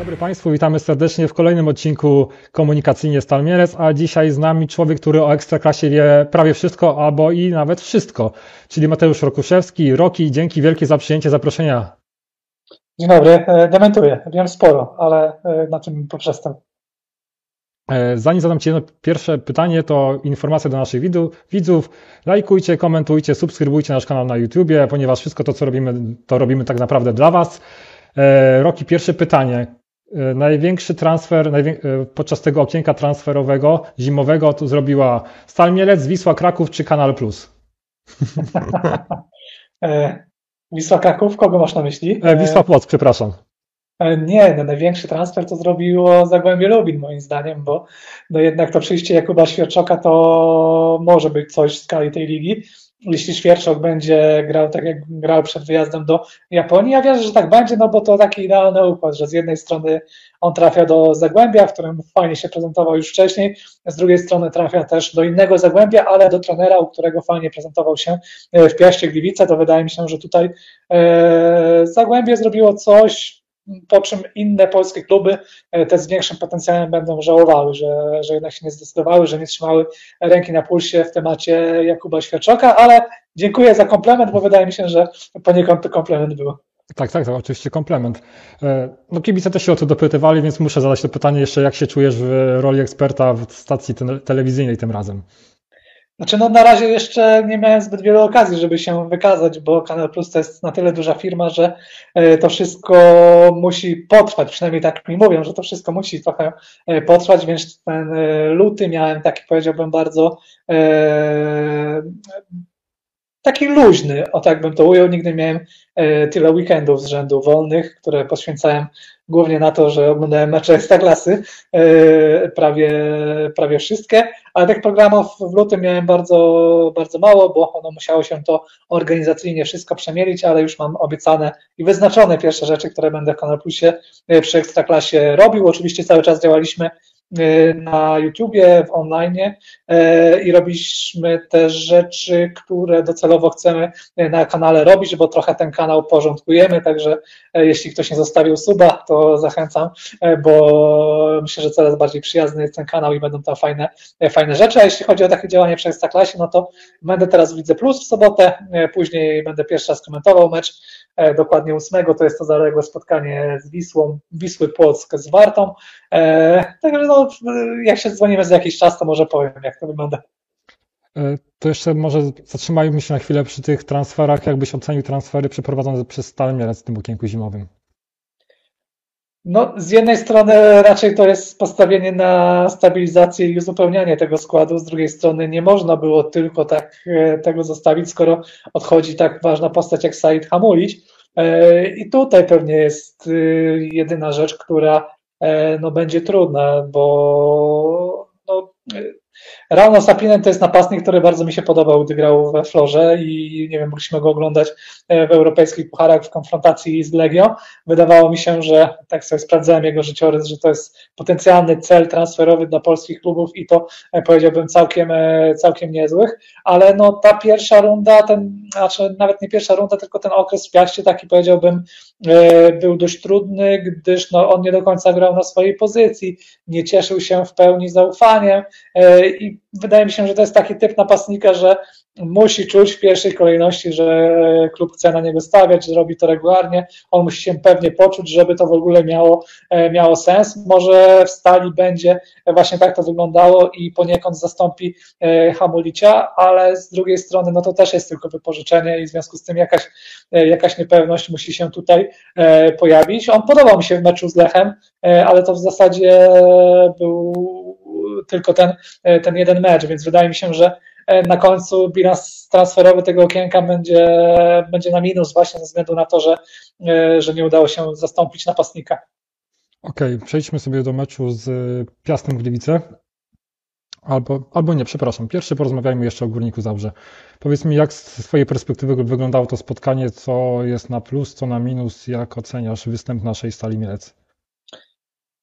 dobry Państwu, witamy serdecznie w kolejnym odcinku Komunikacyjnie Stal Mielec, a dzisiaj z nami człowiek, który o Ekstraklasie wie prawie wszystko, albo i nawet wszystko, czyli Mateusz Rokuszewski. Roki, dzięki wielkie za przyjęcie zaproszenia. Dzień dobry, e, dementuję, wiem sporo, ale e, na czym poprzestam? E, zanim zadam Ci jedno pierwsze pytanie, to informacja do naszych widzów. Lajkujcie, komentujcie, subskrybujcie nasz kanał na YouTubie, ponieważ wszystko to, co robimy, to robimy tak naprawdę dla Was. Roki, pierwsze pytanie. Największy transfer podczas tego okienka transferowego zimowego to zrobiła Stal Mielec, Wisła Kraków czy Kanal Plus? Wisła Kraków, kogo masz na myśli? Wisła Płock, przepraszam. E, nie, no największy transfer to zrobiło Zagłębie Lubin moim zdaniem, bo no jednak to przyjście Jakuba Świerczoka to może być coś w skali tej ligi. Jeśli Świerczok będzie grał tak jak grał przed wyjazdem do Japonii, ja wierzę, że tak będzie, no bo to taki idealny układ, że z jednej strony on trafia do Zagłębia, w którym fajnie się prezentował już wcześniej, z drugiej strony trafia też do innego Zagłębia, ale do trenera, u którego fajnie prezentował się e, w Piaście Gliwice, to wydaje mi się, że tutaj e, Zagłębie zrobiło coś, po czym inne polskie kluby e, te z większym potencjałem będą żałowały, że, że jednak się nie zdecydowały, że nie trzymały ręki na pulsie w temacie Jakuba Świerczoka, ale dziękuję za komplement, bo wydaje mi się, że poniekąd to komplement był. Tak, tak, to oczywiście komplement. E, no kibice też się o to dopytywali, więc muszę zadać to pytanie jeszcze, jak się czujesz w roli eksperta w stacji telewizyjnej tym razem? Znaczy, no na razie jeszcze nie miałem zbyt wiele okazji, żeby się wykazać, bo Kanal Plus to jest na tyle duża firma, że e, to wszystko musi potrwać, przynajmniej tak mi mówią, że to wszystko musi trochę e, potrwać, więc ten e, luty miałem taki, powiedziałbym, bardzo taki luźny, o tak bym to ujął. Nigdy miałem tyle weekendów z rzędu wolnych, które poświęcałem głównie na to, że oglądałem mecze Ekstraklasy, prawie, prawie wszystkie, ale tych programów w lutym miałem bardzo, bardzo mało, bo ono musiało się to organizacyjnie wszystko przemielić, ale już mam obiecane i wyznaczone pierwsze rzeczy, które będę w Kanal Plusie e, przy Ekstraklasie robił. Oczywiście cały czas działaliśmy e, na YouTubie, w online e, i robiliśmy te rzeczy, które docelowo chcemy na kanale robić, bo trochę ten kanał porządkujemy, także jeśli ktoś nie zostawił suba, to zachęcam, bo myślę, że coraz bardziej przyjazny jest ten kanał i będą tam fajne, fajne rzeczy, a jeśli chodzi o takie działanie przy Ekstraklasie, no to będę teraz Widzę Plus w sobotę, później będę pierwszy raz komentował mecz, dokładnie ósmego, to jest to zaległe spotkanie z Wisłą, Wisły Płock z Wartą, e, także no, jak się dzwonimy za jakiś czas, to może powiem, jak to wygląda. To jeszcze może zatrzymajmy się na chwilę przy tych transferach. Jakbyś ocenił transfery przeprowadzone przez Stal Mielec w tym okienku zimowym? No, z jednej strony raczej to jest postawienie na stabilizację i uzupełnianie tego składu, z drugiej strony nie można było tylko tak e, tego zostawić, skoro odchodzi tak ważna postać jak Said Hamulić. E, I tutaj pewnie jest e, jedyna rzecz, która no, będzie trudna, bo no, Rano Sapinen to jest napastnik, który bardzo mi się podobał, gdy grał we Florze i nie wiem, mogliśmy go oglądać e, w europejskich pucharach w konfrontacji z Legią. Wydawało mi się, że tak sobie sprawdzałem jego życiorys, że to jest potencjalny cel transferowy dla polskich klubów i to e, powiedziałbym całkiem, e, całkiem niezłych, ale no ta pierwsza runda, ten, znaczy nawet nie pierwsza runda, tylko ten okres w Piaście taki powiedziałbym był dość trudny, gdyż no, on nie do końca grał na swojej pozycji, nie cieszył się w pełni zaufaniem i wydaje mi się, że to jest taki typ napastnika, że musi czuć w pierwszej kolejności, że klub chce na niego stawiać, że robi to regularnie. On musi się pewnie poczuć, żeby to w ogóle miało, e, miało sens. Może w stali będzie właśnie tak to wyglądało i poniekąd zastąpi e, Hamulicia, ale z drugiej strony, no to też jest tylko wypożyczenie i w związku z tym jakaś, e, jakaś niepewność musi się tutaj pojawić. On podobał mi się w meczu z Lechem, ale to w zasadzie był tylko ten, ten jeden mecz, więc wydaje mi się, że E, na końcu bilans transferowy tego okienka będzie, będzie na minus właśnie ze względu na to, że, e, że nie udało się zastąpić napastnika. Okej, okay, przejdźmy sobie do meczu z Piastem Gliwice. Albo, albo nie, przepraszam. Pierwszy porozmawiajmy jeszcze o Górniku Zabrze. Powiedz mi, jak z swojej perspektywy wyglądało to spotkanie, co jest na plus, co na minus, jak oceniasz występ naszej Stali Mielec?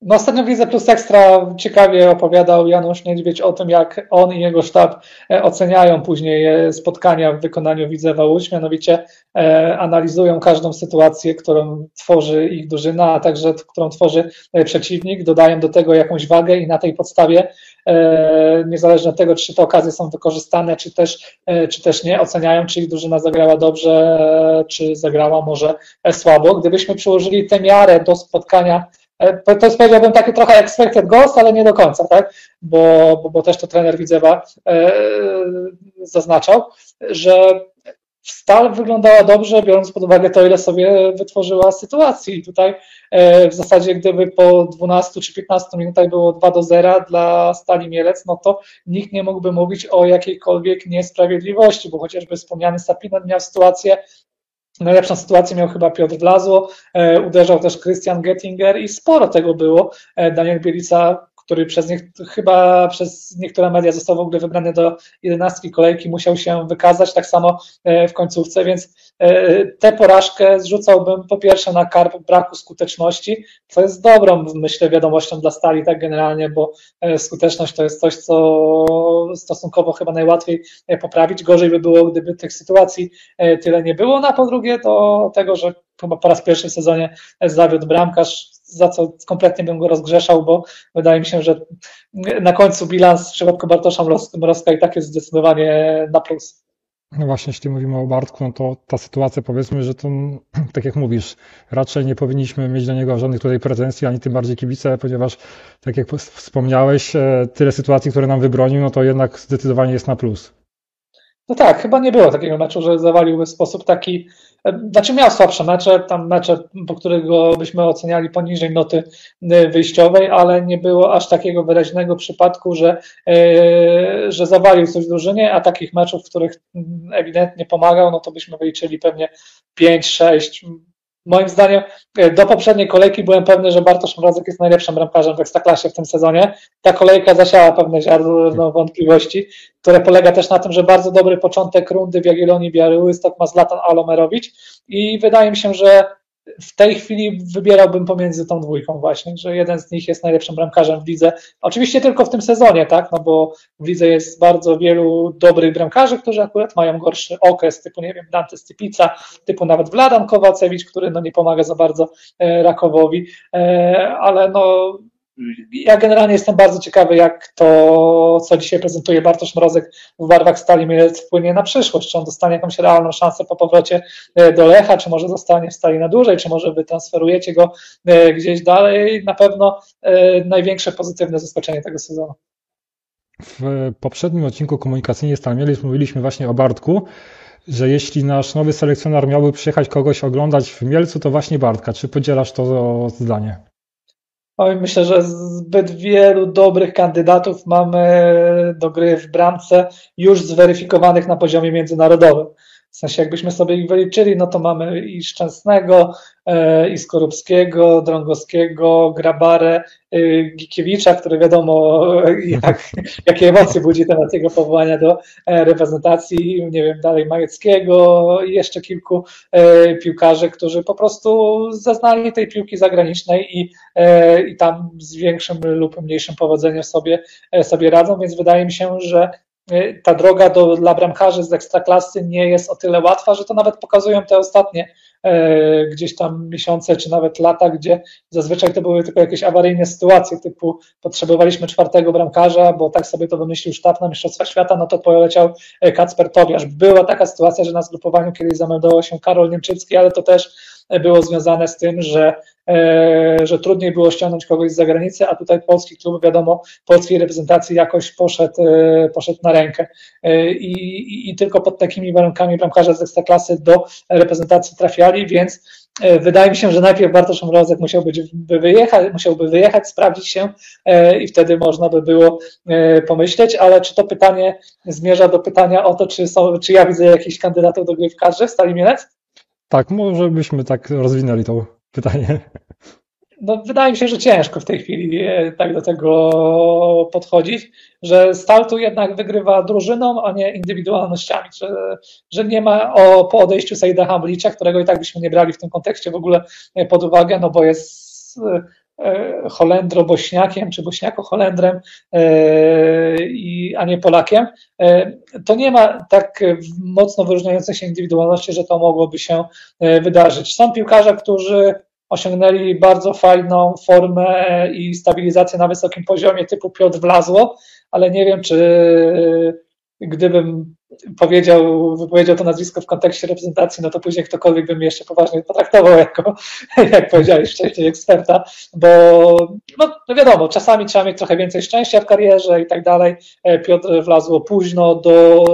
No ostatnio widzę Plus Ekstra ciekawie opowiadał Janusz Niedźwiedź o tym, jak on i jego sztab e, oceniają później e, spotkania w wykonaniu Widzewa Łódź, mianowicie e, analizują każdą sytuację, którą tworzy ich drużyna, a także którą tworzy przeciwnik, dodają do tego jakąś wagę i na tej podstawie niezależnie od tego, czy te okazje są wykorzystane, czy też, czy też nie, oceniają, czy ich drużyna zagrała dobrze, czy zagrała może słabo. Gdybyśmy przyłożyli tę miarę do spotkania to jest powiedziałbym taki trochę expected goals, ale nie do końca, tak? Bo, bo, bo też to trener Widzewa e, zaznaczał, że Stal wyglądała dobrze, biorąc pod uwagę to, ile sobie wytworzyła sytuacji. I tutaj e, w zasadzie, gdyby po 12 czy 15 minutach było 2 do 0 dla Stali Mielec, no to nikt nie mógłby mówić o jakiejkolwiek niesprawiedliwości, bo chociażby wspomniany Sapinen miał sytuację Najlepszą sytuację miał chyba Piotr Wlazło, e, uderzał też Christian Gettinger i sporo tego było. E, Daniel Bielica, który przez nie, chyba przez niektóre media został w ogóle wybrany do jedenastki kolejki, musiał się wykazać, tak samo e, w końcówce, więc E, tę porażkę zrzucałbym po pierwsze na karp braku skuteczności, co jest dobrą, myślę, wiadomością dla Stali tak generalnie, bo e, skuteczność to jest coś, co stosunkowo chyba najłatwiej poprawić. Gorzej by było, gdyby tych sytuacji tyle nie było. No a po drugie to tego, że chyba po raz pierwszy w sezonie zawiódł bramkarz, za co kompletnie bym go rozgrzeszał, bo wydaje mi się, że na końcu bilans w przypadku Bartosza Mrozka i tak jest zdecydowanie na plus. No właśnie, jeśli mówimy o Bartku, no to ta sytuacja powiedzmy, że to, tak jak mówisz, raczej nie powinniśmy mieć do niego żadnych tutaj pretensji, ani tym bardziej kibice, ponieważ, tak jak wspomniałeś, e, tyle sytuacji, które nam wybronił, no to jednak zdecydowanie jest na plus. No tak, chyba nie było takiego meczu, że zawaliłby w sposób taki znaczy miał słabsze mecze, tam mecze, po którego byśmy oceniali poniżej noty y, wyjściowej, ale nie było aż takiego wyraźnego przypadku, że, y, że zawalił coś drużynie, a takich meczów, w których ewidentnie pomagał, no to byśmy wyliczyli pewnie 5-6, Moim zdaniem e, do poprzedniej kolejki byłem pewny, że Bartosz Mrozek jest najlepszym bramkarzem w Ekstraklasie w tym sezonie. Ta kolejka zasiała pewne ziarno wątpliwości, które polega też na tym, że bardzo dobry początek rundy w Jagiellonii Białystok ma Zlatan Alomerowicz i wydaje mi się, że w tej chwili wybierałbym pomiędzy tą dwójką właśnie, że jeden z nich jest najlepszym bramkarzem w lidze. Oczywiście tylko w tym sezonie, tak, no bo w lidze jest bardzo wielu dobrych bramkarzy, którzy akurat mają gorszy okres, typu, nie wiem, Dante Stypica, typu nawet Vladan Kowacewicz, który no nie pomaga za bardzo e, Rakowowi, e, ale no ja generalnie jestem bardzo ciekawy, jak to, co dzisiaj prezentuje Bartosz Mrozek w barwach Stali Mielec wpłynie na przyszłość. Czy on dostanie jakąś realną szansę po powrocie e, do Lecha, czy może zostanie w Stali na dłużej, czy może wy transferujecie go e, gdzieś dalej. Na pewno e, największe pozytywne zaskoczenie tego sezonu. W poprzednim odcinku komunikacyjnie Stal Mielec mówiliśmy właśnie o Bartku, że jeśli nasz nowy selekcjoner miałby przyjechać kogoś oglądać w Mielcu, to właśnie Bartka. Czy podzielasz to zdanie? Oj, myślę, że zbyt wielu dobrych kandydatów mamy do gry w bramce już zweryfikowanych na poziomie międzynarodowym. W sensie, jakbyśmy sobie ich wyliczyli, no to mamy i Szczęsnego, i Skorupskiego, Drągowskiego, Grabarę, e, Gikiewicza, który wiadomo, jak, jakie emocje budzi temat jego powołania do e, reprezentacji, nie wiem, dalej Majeckiego i jeszcze kilku piłkarzy, którzy po prostu zaznali tej piłki zagranicznej i, i tam z większym lub mniejszym powodzeniem sobie, sobie radzą, więc wydaje mi się, że ta droga do, dla bramkarzy z ekstraklasy nie jest o tyle łatwa, że to nawet pokazują te ostatnie e, gdzieś tam miesiące czy nawet lata, gdzie zazwyczaj to były tylko jakieś awaryjne sytuacje, typu potrzebowaliśmy czwartego bramkarza, bo tak sobie to wymyślił sztab na Mistrzostwa Świata, no to poleciał e, Kacper Tobiasz. Była taka sytuacja, że na zgrupowaniu kiedyś zameldował się Karol Niemczycki, ale to też było związane z tym, że, e, że trudniej było ściągnąć kogoś z zagranicy, a tutaj polski klub, wiadomo, polskiej reprezentacji jakoś poszedł, e, poszedł na rękę. E, I, i, I tylko pod takimi warunkami bramkarze z ekstraklasy do reprezentacji trafiali, więc Wydaje mi się, że najpierw Bartosz Mrozek musiałby wyjechać, musiałby wyjechać, sprawdzić się i wtedy można by było pomyśleć, ale czy to pytanie zmierza do pytania o to, czy, są, czy ja widzę jakichś kandydatów do gry w kadrze w Stali Mielec? Tak, może byśmy tak rozwinęli to pytanie. No, wydaje mi się, że ciężko w tej chwili e, tak do tego podchodzić, że Stal tu jednak wygrywa drużyną, a nie indywidualnościami, że, że nie ma o, po odejściu Saida Hamlicza, którego i tak byśmy nie brali w tym kontekście w ogóle pod uwagę, no bo jest Holendro-Bośniakiem czy Bośniako-Holendrem, a nie Polakiem, to nie ma tak mocno wyróżniających się indywidualności, że to mogłoby się wydarzyć. Są piłkarze, którzy osiągnęli bardzo fajną formę i stabilizację na wysokim poziomie typu Piotr Wlazło, ale nie wiem, czy gdybym powiedział, wypowiedział to nazwisko w kontekście reprezentacji, no to później ktokolwiek by mnie jeszcze poważnie potraktował jako, jak powiedziałeś wcześniej, eksperta, bo no, no wiadomo, czasami trzeba mieć trochę więcej szczęścia w karierze i tak dalej. Piotr wlazło późno do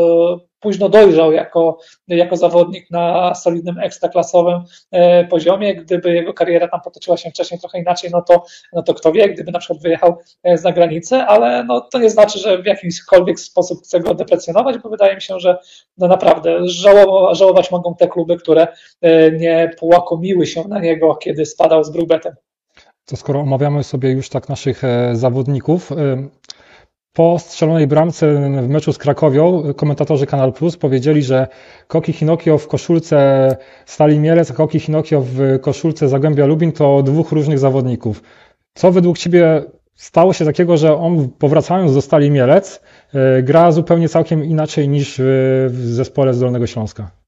późno dojrzał jako, jako zawodnik na solidnym, ekstraklasowym e, poziomie. Gdyby jego kariera tam potoczyła się wcześniej trochę inaczej, no to, no to kto wie, gdyby na przykład wyjechał e, za granicę, ale no, to nie znaczy, że w jakimkolwiek sposób chcę go deprecjonować, bo wydaje mi się, że no naprawdę żałować, mogą te kluby, które e, nie połakomiły się na niego, kiedy spadał z Brugbetem. To skoro omawiamy sobie już tak naszych zawodników, po strzelonej bramce w meczu z Krakowią komentatorzy Kanal Plus powiedzieli, że Koki Hinokio w koszulce Stali Mielec, a Koki Hinokio w koszulce Zagłębia Lubin to dwóch różnych zawodników. Co według Ciebie stało się takiego, że on powracając do Stali Mielec e, gra zupełnie całkiem inaczej niż w zespole z Dolnego Śląska?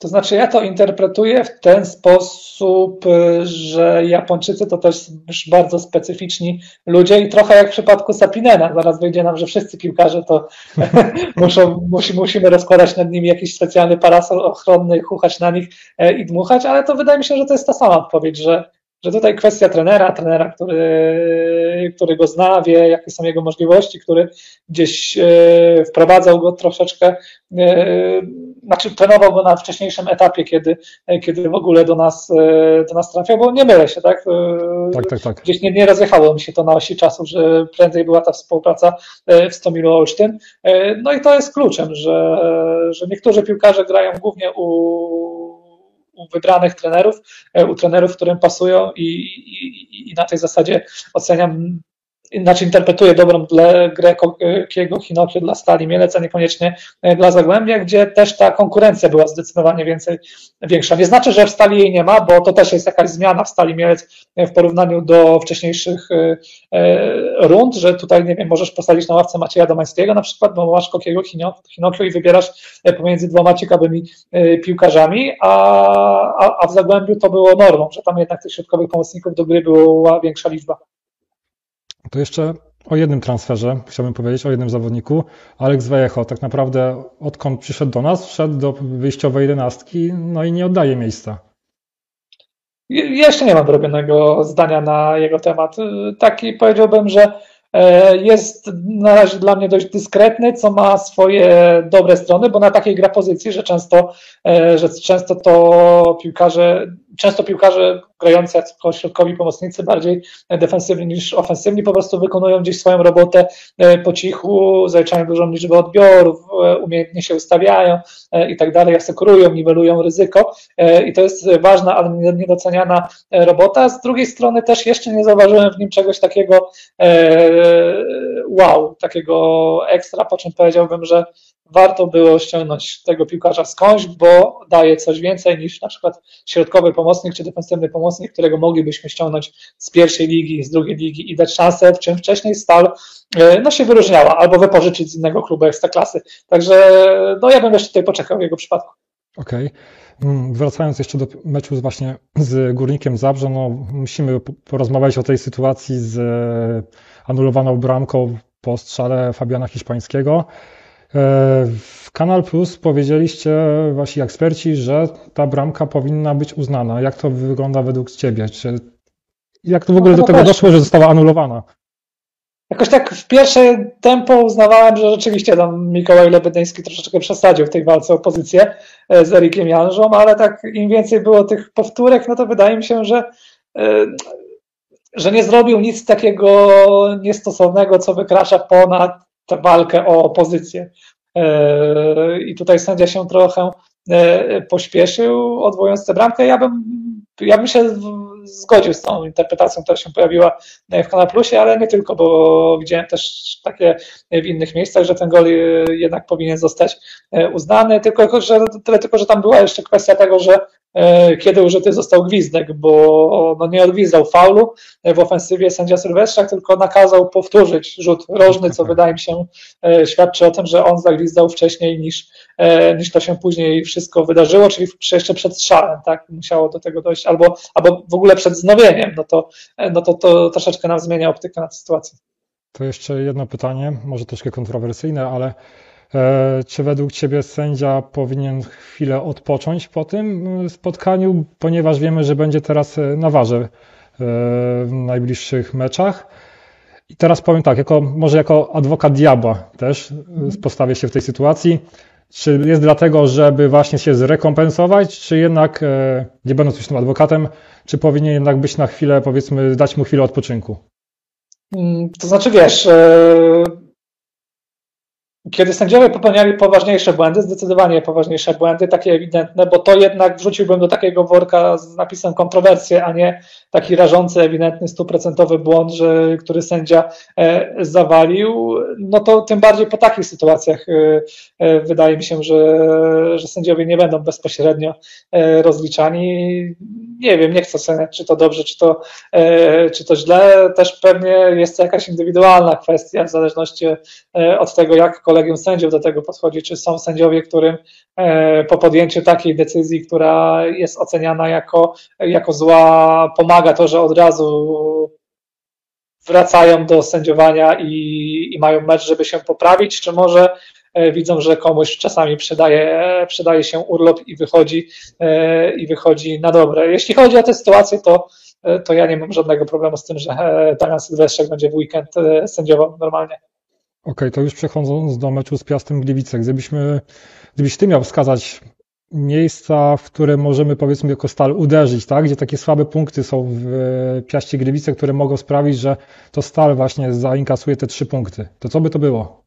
To znaczy, ja to interpretuję w ten sposób, że Japończycy to też już bardzo specyficzni ludzie i trochę jak w przypadku Sapinena. Zaraz wyjdzie nam, że wszyscy piłkarze to muszą, musi, musimy rozkładać nad nimi jakiś specjalny parasol ochronny, chuchać na nich e, i dmuchać, ale to wydaje mi się, że to jest ta sama odpowiedź, że że tutaj kwestia trenera, trenera, który, który go zna, wie, jakie są jego możliwości, który gdzieś e, wprowadzał go troszeczkę, e, znaczy trenował go na wcześniejszym etapie, kiedy, kiedy w ogóle do nas, e, do nas trafiał, bo nie mylę się, tak? Tak, tak, tak. Gdzieś nie, nie rozjechało mi się to na osi czasu, że prędzej była ta współpraca w Stomilu Olsztyn. No i to jest kluczem, że, że niektórzy piłkarze grają głównie u u wybranych trenerów, e, u trenerów, którym pasują i, i, i na tej zasadzie oceniam inaczej interpretuje dobrą grę Kokiego Hinokio dla Stali Mielec, a niekoniecznie e, dla Zagłębia, gdzie też ta konkurencja była zdecydowanie więcej, większa. Nie znaczy, że w Stali jej nie ma, bo to też jest jakaś zmiana w Stali Mielec e, w porównaniu do wcześniejszych e, rund, że tutaj, nie wiem, możesz postawić na ławce Macieja Domańskiego na przykład, bo masz Kokiego Hinokio i wybierasz pomiędzy dwoma ciekawymi piłkarzami, a, a w Zagłębiu to było normą, że tam jednak tych środkowych pomocników do gry była większa liczba. To jeszcze o jednym transferze chciałbym powiedzieć, o jednym zawodniku. Alex Wejecho tak naprawdę odkąd przyszedł do nas, wszedł do wyjściowej jedenastki, no i nie oddaje miejsca. Jeszcze nie mam robionego zdania na jego temat. Taki powiedziałbym, że e, jest na razie dla mnie dość dyskretny, co ma swoje dobre strony, bo na takiej gra pozycji, że często, e, że często to piłkarze często piłkarze grający jako środkowi pomocnicy bardziej defensywni niż ofensywni po prostu wykonują gdzieś swoją robotę e, po cichu, zaliczają dużą liczbę odbiorów, e, umiejętnie się ustawiają e, i tak dalej, asekurują, niwelują ryzyko i to jest ważna, ale niedoceniana robota. Z drugiej strony też jeszcze nie zauważyłem w nim czegoś takiego wow, takiego ekstra, po czym powiedziałbym, że warto było ściągnąć tego piłkarza skądś, bo daje coś więcej niż na przykład środkowy pomocnik czy defensywny pomocnik, którego moglibyśmy ściągnąć z pierwszej ligi, z drugiej ligi i dać szansę, w czym wcześniej Stal e, no, się wyróżniała, albo wypożyczyć z innego klubu ekstraklasy. Także no, ja bym jeszcze tutaj poczekał w jego przypadku. Okej. Okay. Mm, wracając jeszcze do meczu właśnie z Górnikiem Zabrze, no musimy porozmawiać o tej sytuacji z e, anulowaną bramką po strzale Fabiana Hiszpańskiego. E, w Kanal Plus powiedzieliście wasi eksperci, że ta bramka powinna być uznana. Jak to wygląda według Ciebie? Czy, jak to w ogóle no, do tego doszło, że została anulowana? Jakoś tak w pierwsze tempo uznawałem, że rzeczywiście tam Mikołaj Lebedyński troszeczkę przesadził w tej walce o pozycję e, z Erikiem Janżą, ale tak im więcej było tych powtórek, no to wydaje mi się, że e, że nie zrobił nic takiego niestosownego, co wykracza ponad tę walkę o pozycję. E, I tutaj sędzia się trochę e, pośpieszył, odwołując tę bramkę. Ja bym, ja bym się zgodził z tą interpretacją, która się pojawiła w Kanal Plusie, ale nie tylko, bo widziałem też takie w innych miejscach, że ten gol jednak powinien zostać e, uznany, tylko że, tyle tylko, że tam była jeszcze kwestia tego, że e, kiedy użyty został gwizdek, bo no nie odgwizdał faulu w ofensywie sędzia Sylwestrzak, tylko nakazał powtórzyć rzut rożny, co wydaje mi się świadczy o tym, że on zagwizdał wcześniej niż, niż to się później wszystko wydarzyło, czyli jeszcze przed strzałem, tak, musiało do tego dojść, albo, albo w ogóle przed wznowieniem, no to, no to, to troszeczkę nam zmienia optykę na sytuację. To jeszcze jedno pytanie, może troszkę kontrowersyjne, ale e, czy według Ciebie sędzia powinien chwilę odpocząć po tym mm, spotkaniu, ponieważ wiemy, że będzie teraz e, na warze e, w najbliższych meczach? I teraz powiem tak, jako, może jako adwokat diabła też postawię się w tej sytuacji. Czy jest dlatego, żeby właśnie się zrekompensować, czy jednak, nie będąc już tym adwokatem, czy powinien jednak być na chwilę, powiedzmy, dać mu chwilę odpoczynku? Mm, to znaczy, wiesz, e, kiedy sędziowie popełniali poważniejsze błędy, zdecydowanie poważniejsze błędy, takie ewidentne, bo to jednak wrzuciłbym do takiego worka z napisem kontrowersje, a nie taki rażący, ewidentny, stuprocentowy błąd, że, który sędzia e, zawalił, no to tym bardziej po takich sytuacjach e, wydaje mi się, że, że sędziowie nie będą bezpośrednio rozliczani nie wiem, nie chcę oceniać, czy to dobrze, czy to, e, czy to źle. Też pewnie jest to jakaś indywidualna kwestia, w zależności e, od tego, jak kolegium sędziów do tego podchodzi. Czy są sędziowie, którym e, po podjęciu takiej decyzji, która jest oceniana jako, jako zła, pomaga to, że od razu wracają do sędziowania i, i mają mecz, żeby się poprawić, czy może E, widzą, że komuś czasami przydaje, przydaje się urlop i wychodzi, e, i wychodzi na dobre. Jeśli chodzi o tę sytuację, to, to ja nie mam żadnego problemu z tym, że Damian Sylwestrzak będzie w weekend sędziował normalnie. Okej, okay, to już przechodząc do meczu z Piastem Gliwice, gdybyśmy, gdybyś ty miał wskazać miejsca, w które możemy powiedzmy jako stal uderzyć, tak? gdzie takie słabe punkty są w Piaście Gliwice, które mogą sprawić, że to stal właśnie zainkasuje te trzy punkty. To co by to było?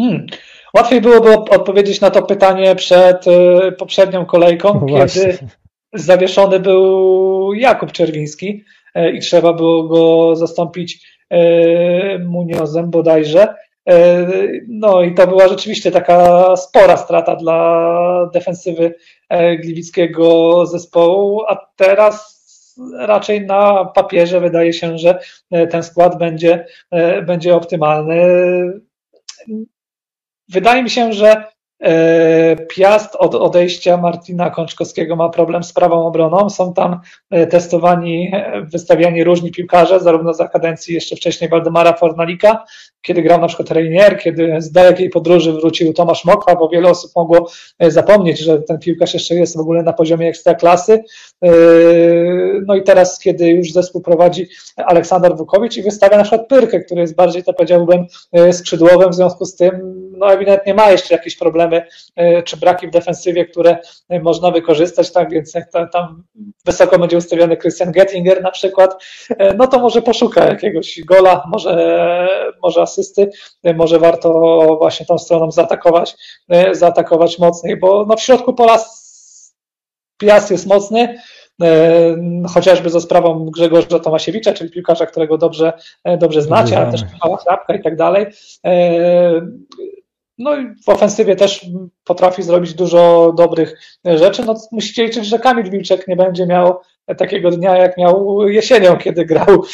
Hmm. Łatwiej byłoby odpowiedzieć na to pytanie przed y, poprzednią kolejką, no kiedy zawieszony był Jakub Czerwiński y, i trzeba było go zastąpić Muniozem bodajże. No i to była rzeczywiście taka spora strata dla defensywy gliwickiego zespołu, a teraz raczej na papierze wydaje się, że ten skład będzie, będzie optymalny. Wydaje mi się, że e, Piast od odejścia Martina Kączkowskiego ma problem z prawą obroną. Są tam e, testowani, e, wystawiani różni piłkarze, zarówno za kadencji jeszcze wcześniej Waldemara Fornalika, kiedy grał na przykład Reinier, kiedy z dalekiej podróży wrócił Tomasz Mokwa, bo wiele osób mogło zapomnieć, że ten piłkarz jeszcze jest w ogóle na poziomie ekstraklasy. No i teraz, kiedy już zespół prowadzi Aleksander Wukowicz i wystawia na przykład Pyrkę, który jest bardziej, to powiedziałbym, skrzydłowym, w związku z tym no ewidentnie ma jeszcze jakieś problemy e, czy braki w defensywie, które można wykorzystać, tak więc jak tam wysoko będzie ustawiony Christian Gettinger na przykład, no to może poszuka jakiegoś gola, może, może asysty, może warto właśnie tą stroną zaatakować, zaatakować mocniej, bo no w środku pola Piast jest mocny, chociażby za sprawą Grzegorza Tomasiewicza, czyli piłkarza, którego dobrze, dobrze znacie, ale też mała chrapka i tak dalej. No i w ofensywie też potrafi zrobić dużo dobrych rzeczy. No, musicie liczyć, że Kamil Wilczek nie będzie miał takiego dnia, jak miał jesienią, kiedy grał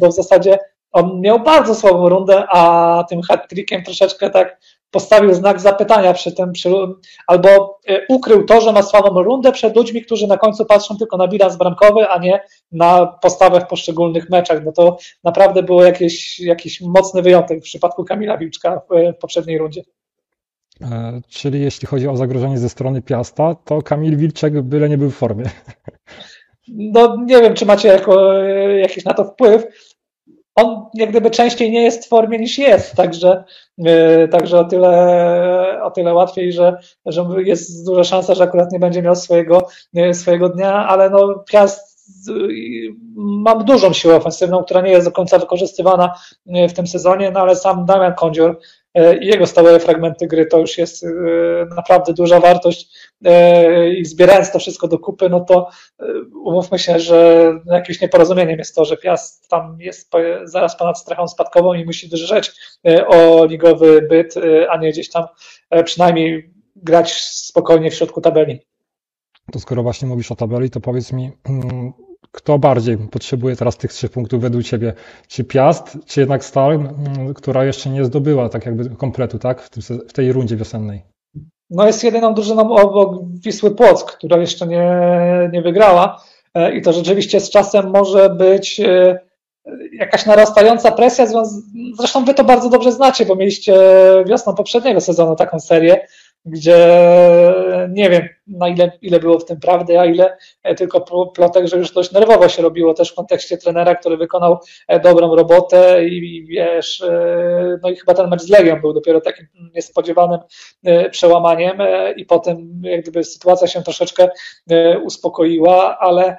no w zasadzie on miał bardzo słabą rundę, a tym hat-trickiem troszeczkę tak postawił znak zapytania przy tym, przy, albo e, ukrył to, że ma słabą rundę przed ludźmi, którzy na końcu patrzą tylko na bilans bramkowy, a nie na postawę w poszczególnych meczach. No to naprawdę było jakiś, jakiś mocny wyjątek w przypadku Kamila Wilczka w poprzedniej rundzie. E, czyli jeśli chodzi o zagrożenie ze strony Piasta, to Kamil Wilczek byle nie był w formie. No nie wiem, czy macie jako, e, jakiś na to wpływ, on jak gdyby częściej nie jest w formie niż jest, także, yy, także o, tyle, o tyle łatwiej, że, że jest duża szansa, że akurat nie będzie miał swojego, yy, swojego dnia, ale no Piast mam dużą siłę ofensywną, która nie jest do końca wykorzystywana w tym sezonie, no ale sam Damian Kądzior i jego stałe fragmenty gry to już jest e, naprawdę duża wartość e, i zbierając to wszystko do kupy, no to umówmy się, że jakimś nieporozumieniem jest to, że Piast tam jest zaraz ponad strefą spadkową i musi drżeć o ligowy byt, a nie gdzieś tam przynajmniej grać spokojnie w środku tabeli. To skoro właśnie mówisz o tabeli, to powiedz mi, mm, kto bardziej potrzebuje teraz tych trzech punktów według Ciebie? Czy Piast, czy jednak Stal, mm, która jeszcze nie zdobyła tak jakby kompletu, tak, w tej rundzie wiosennej? No jest jedyną drużyną obok Wisły Płock, która jeszcze nie, nie wygrała e, i to rzeczywiście z czasem może być e, jakaś narastająca presja, zresztą wy to bardzo dobrze znacie, bo mieliście wiosną poprzedniego sezonu taką serię, gdzie nie wiem na ile, ile było w tym prawdy, a ile e, tylko plotek, że już dość nerwowo się robiło też w kontekście trenera, który wykonał e, dobrą robotę i wiesz, e, no i chyba ten mecz z Legią był dopiero takim niespodziewanym przełamaniem i potem jak gdyby sytuacja się troszeczkę uspokoiła, ale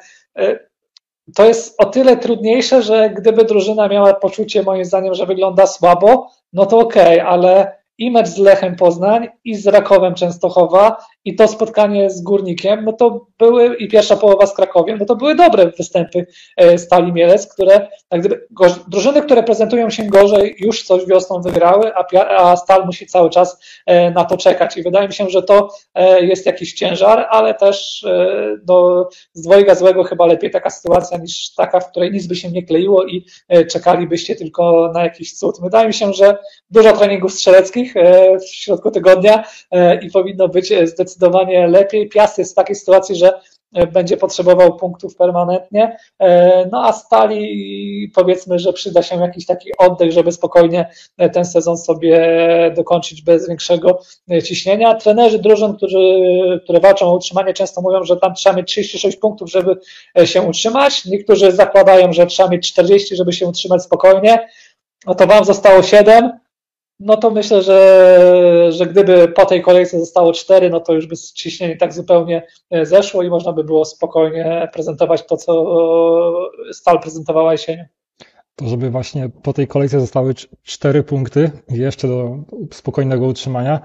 to jest o tyle trudniejsze, że gdyby drużyna miała poczucie, moim zdaniem, że wygląda słabo, no to okej, okay, ale i mecz z Lechem Poznań i z Rakowem Częstochowa i to spotkanie z Górnikiem, no to były i pierwsza połowa z Krakowiem, no to były dobre występy e, Stali Mielec, które jak gdyby, drużyny, które prezentują się gorzej już coś wiosną wygrały, a, a Stal musi cały czas e, na to czekać i wydaje mi się, że to e, jest jakiś ciężar, ale też do, z dwojga złego chyba lepiej taka sytuacja niż taka, w której nic by się nie kleiło i czekalibyście tylko na jakiś cud. Wydaje mi się, że dużo treningów strzeleckich w środku tygodnia i powinno być zdecydowanie zdecydowanie lepiej. Piast jest w takiej sytuacji, że e, będzie potrzebował punktów permanentnie, e, no a Stali powiedzmy, że przyda się jakiś taki oddech, żeby spokojnie e, ten sezon sobie dokończyć bez większego ciśnienia. Trenerzy drużyn, którzy, które walczą o utrzymanie często mówią, że tam trzeba mieć 36 punktów, żeby się utrzymać. Niektórzy zakładają, że trzeba mieć 40, żeby się utrzymać spokojnie. No to wam zostało 7 no to myślę, że, że gdyby po tej kolejce zostało cztery, no to już by ciśnienie tak zupełnie e, zeszło i można by było spokojnie prezentować to, co Stal prezentowała jesienią. To żeby właśnie po tej kolejce zostały cztery punkty jeszcze do spokojnego utrzymania,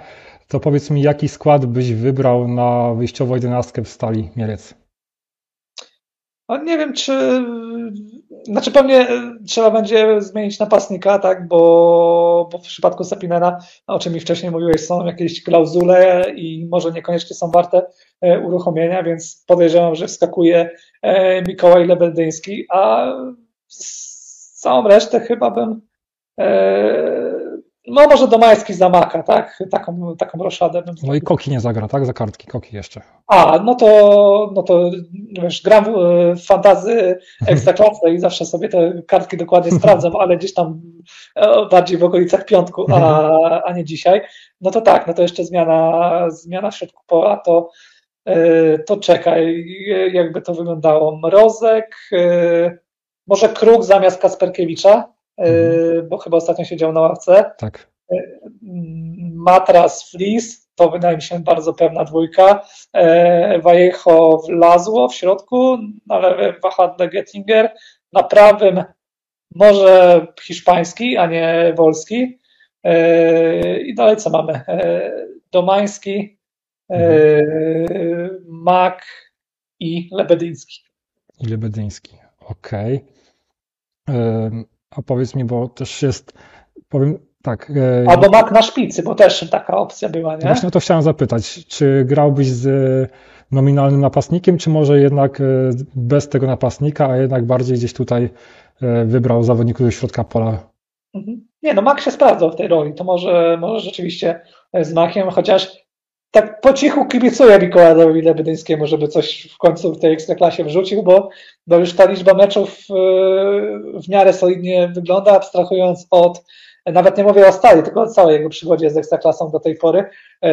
to powiedz mi, jaki skład byś wybrał na wyjściową jedenastkę w Stali Mielec? No nie wiem, czy. Znaczy, pewnie trzeba będzie zmienić napastnika, tak? Bo, bo w przypadku Sapinera, o czym mi wcześniej mówiłeś, są jakieś klauzule i może niekoniecznie są warte e, uruchomienia, więc podejrzewam, że wskakuje e, Mikołaj Lebeldyński, a całą resztę chyba bym e, no może Domański zamaka, tak? Taką, taką roszadę. Bym no i Koki nie zagra, tak? Za kartki Koki jeszcze. A, no to, no to wiesz, gram w fantazy ekstraklasy i zawsze sobie te kartki dokładnie sprawdzam, ale gdzieś tam e, bardziej w okolicach piątku, a, a nie dzisiaj. No to tak, no to jeszcze zmiana, zmiana w środku pola, to, e, to czekaj, jakby to wyglądało. Mrozek, e, może Kruk zamiast Kasperkiewicza. Bo chyba ostatnio siedział na ławce. Tak. Matras, Flis, to wydaje mi się bardzo pewna dwójka. Vallejo wlazło w środku, na lewej Wahadle Gettinger, na prawym może hiszpański, a nie wolski. I dalej co mamy? Domański, mhm. Mak i Lebedyński. I Lebedyński, okej. Okay. A powiedz mi, bo też jest, powiem tak. E, Albo mak na szpicy, bo też taka opcja była, nie? Właśnie o to chciałem zapytać. Czy grałbyś z nominalnym napastnikiem, czy może jednak e, bez tego napastnika, a jednak bardziej gdzieś tutaj e, wybrał zawodników do środka pola? Mhm. Nie, no Mak się sprawdzał w tej roli. To może, może rzeczywiście z Makiem, chociaż tak po cichu kibicuję Mikołajowi Lebedyńskiemu, żeby coś w końcu w tej ekstraklasie wrzucił, bo, bo już ta liczba meczów e, w miarę solidnie wygląda, abstrahując od, nawet nie mówię o stali, tylko o całej jego przygodzie z ekstraklasą do tej pory, e,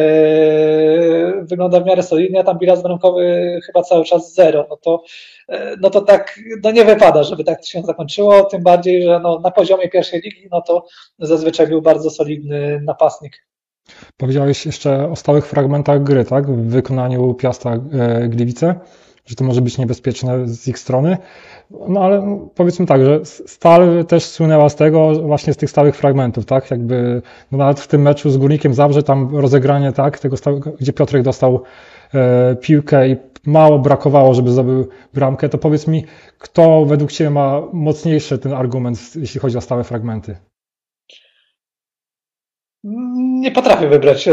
wygląda w miarę solidnie, a tam bilans bramkowy chyba cały czas zero, no to, e, no to tak, no nie wypada, żeby tak się zakończyło, tym bardziej, że no, na poziomie pierwszej ligi, no to zazwyczaj był bardzo solidny napastnik. Powiedziałeś jeszcze o stałych fragmentach gry, tak? W wykonaniu Piasta e, Gliwice, że to może być niebezpieczne z ich strony. No ale powiedzmy tak, że Stal też słynęła z tego, właśnie z tych stałych fragmentów, tak? Jakby no nawet w tym meczu z Górnikiem Zabrze tam rozegranie, tak? Tego stałego, gdzie Piotrek dostał e, piłkę i mało brakowało, żeby zdobył bramkę, to powiedz mi, kto według Ciebie ma mocniejszy ten argument, jeśli chodzi o stałe fragmenty? Nie potrafię wybrać.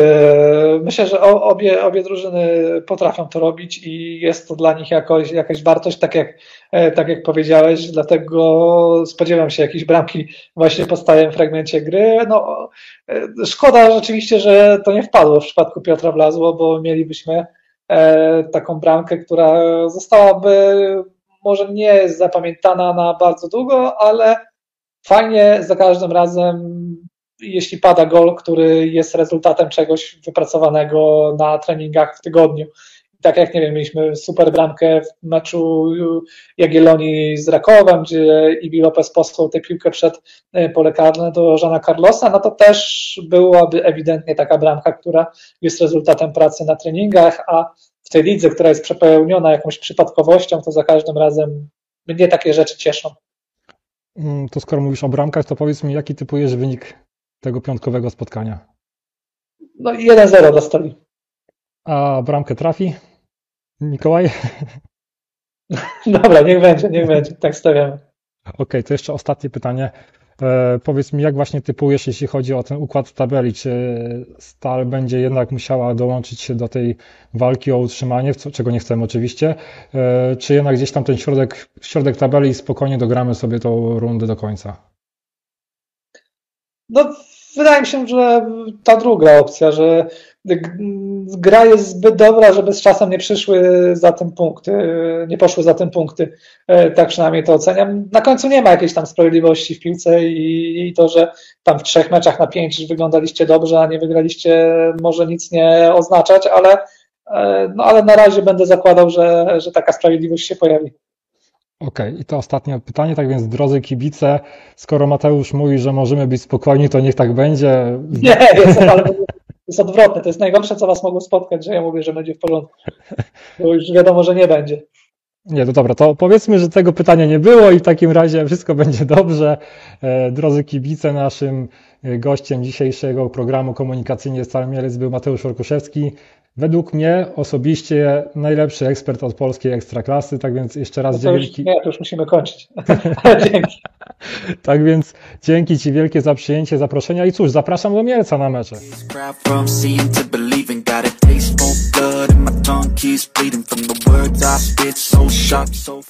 Myślę, że obie, obie drużyny potrafią to robić i jest to dla nich jakoś, jakaś wartość, tak jak, tak jak powiedziałeś, dlatego spodziewam się jakiejś bramki właśnie po stałym fragmencie gry. No, szkoda rzeczywiście, że to nie wpadło w przypadku Piotra Wlazło, bo mielibyśmy taką bramkę, która zostałaby może nie zapamiętana na bardzo długo, ale fajnie za każdym razem, jeśli pada gol, który jest rezultatem czegoś wypracowanego na treningach w tygodniu. Tak jak, nie wiem, mieliśmy super bramkę w meczu Jagiellonii z Rakowem, gdzie Ibi Lopez posłał tę piłkę przed e, pole karne do Żana Carlosa, no to też byłaby ewidentnie taka bramka, która jest rezultatem pracy na treningach, a w tej lidze, która jest przepełniona jakąś przypadkowością, to za każdym razem mnie takie rzeczy cieszą. Mm, to skoro mówisz o bramkach, to powiedz mi, jaki typujesz wynik tego piątkowego spotkania? No 1-0 dostali. A bramkę trafi? Mikołaj? Dobra, niech będzie, niech będzie, tak stawiamy. Okej, okay, to jeszcze ostatnie pytanie. E, powiedz mi, jak właśnie typujesz, jeśli chodzi o ten układ w tabeli? Czy Stal będzie jednak musiała dołączyć się do tej walki o utrzymanie, czego nie chcemy oczywiście, e, czy jednak gdzieś tam ten środek, środek tabeli i spokojnie dogramy sobie tą rundę do końca? No, wydaje mi się, że ta druga opcja, że gra jest zbyt dobra, żeby z czasem nie przyszły za tym punkty, nie poszły za tym punkty. E, tak przynajmniej to oceniam. Na końcu nie ma jakiejś tam sprawiedliwości w piłce i, i to, że tam w trzech meczach na pięć wyglądaliście dobrze, a nie wygraliście, może nic nie oznaczać, ale, e, no, ale na razie będę zakładał, że, że taka sprawiedliwość się pojawi. Okej, okay. i to ostatnie pytanie, tak więc drodzy kibice, skoro Mateusz mówi, że możemy być spokojni, to niech tak będzie. Nie, jest, ale jest odwrotne. To jest najgorsze, co was mogło spotkać, że ja mówię, że będzie w porządku. Bo już wiadomo, że nie będzie. Nie, to dobra, to powiedzmy, że tego pytania nie było i w takim razie wszystko będzie dobrze. E, drodzy kibice, naszym e, gościem dzisiejszego programu Komunikacyjnie Stary Mielec był Mateusz Orkuszewski. Według mnie osobiście najlepszy ekspert od polskiej ekstraklasy, tak więc jeszcze raz no dzięki. Już, nie, to już musimy kończyć. dzięki. tak więc dzięki Ci wielkie za przyjęcie zaproszenia i cóż, zapraszam do Mielca na mecze. blood and my tongue keeps bleeding from the words I spit so sharp, so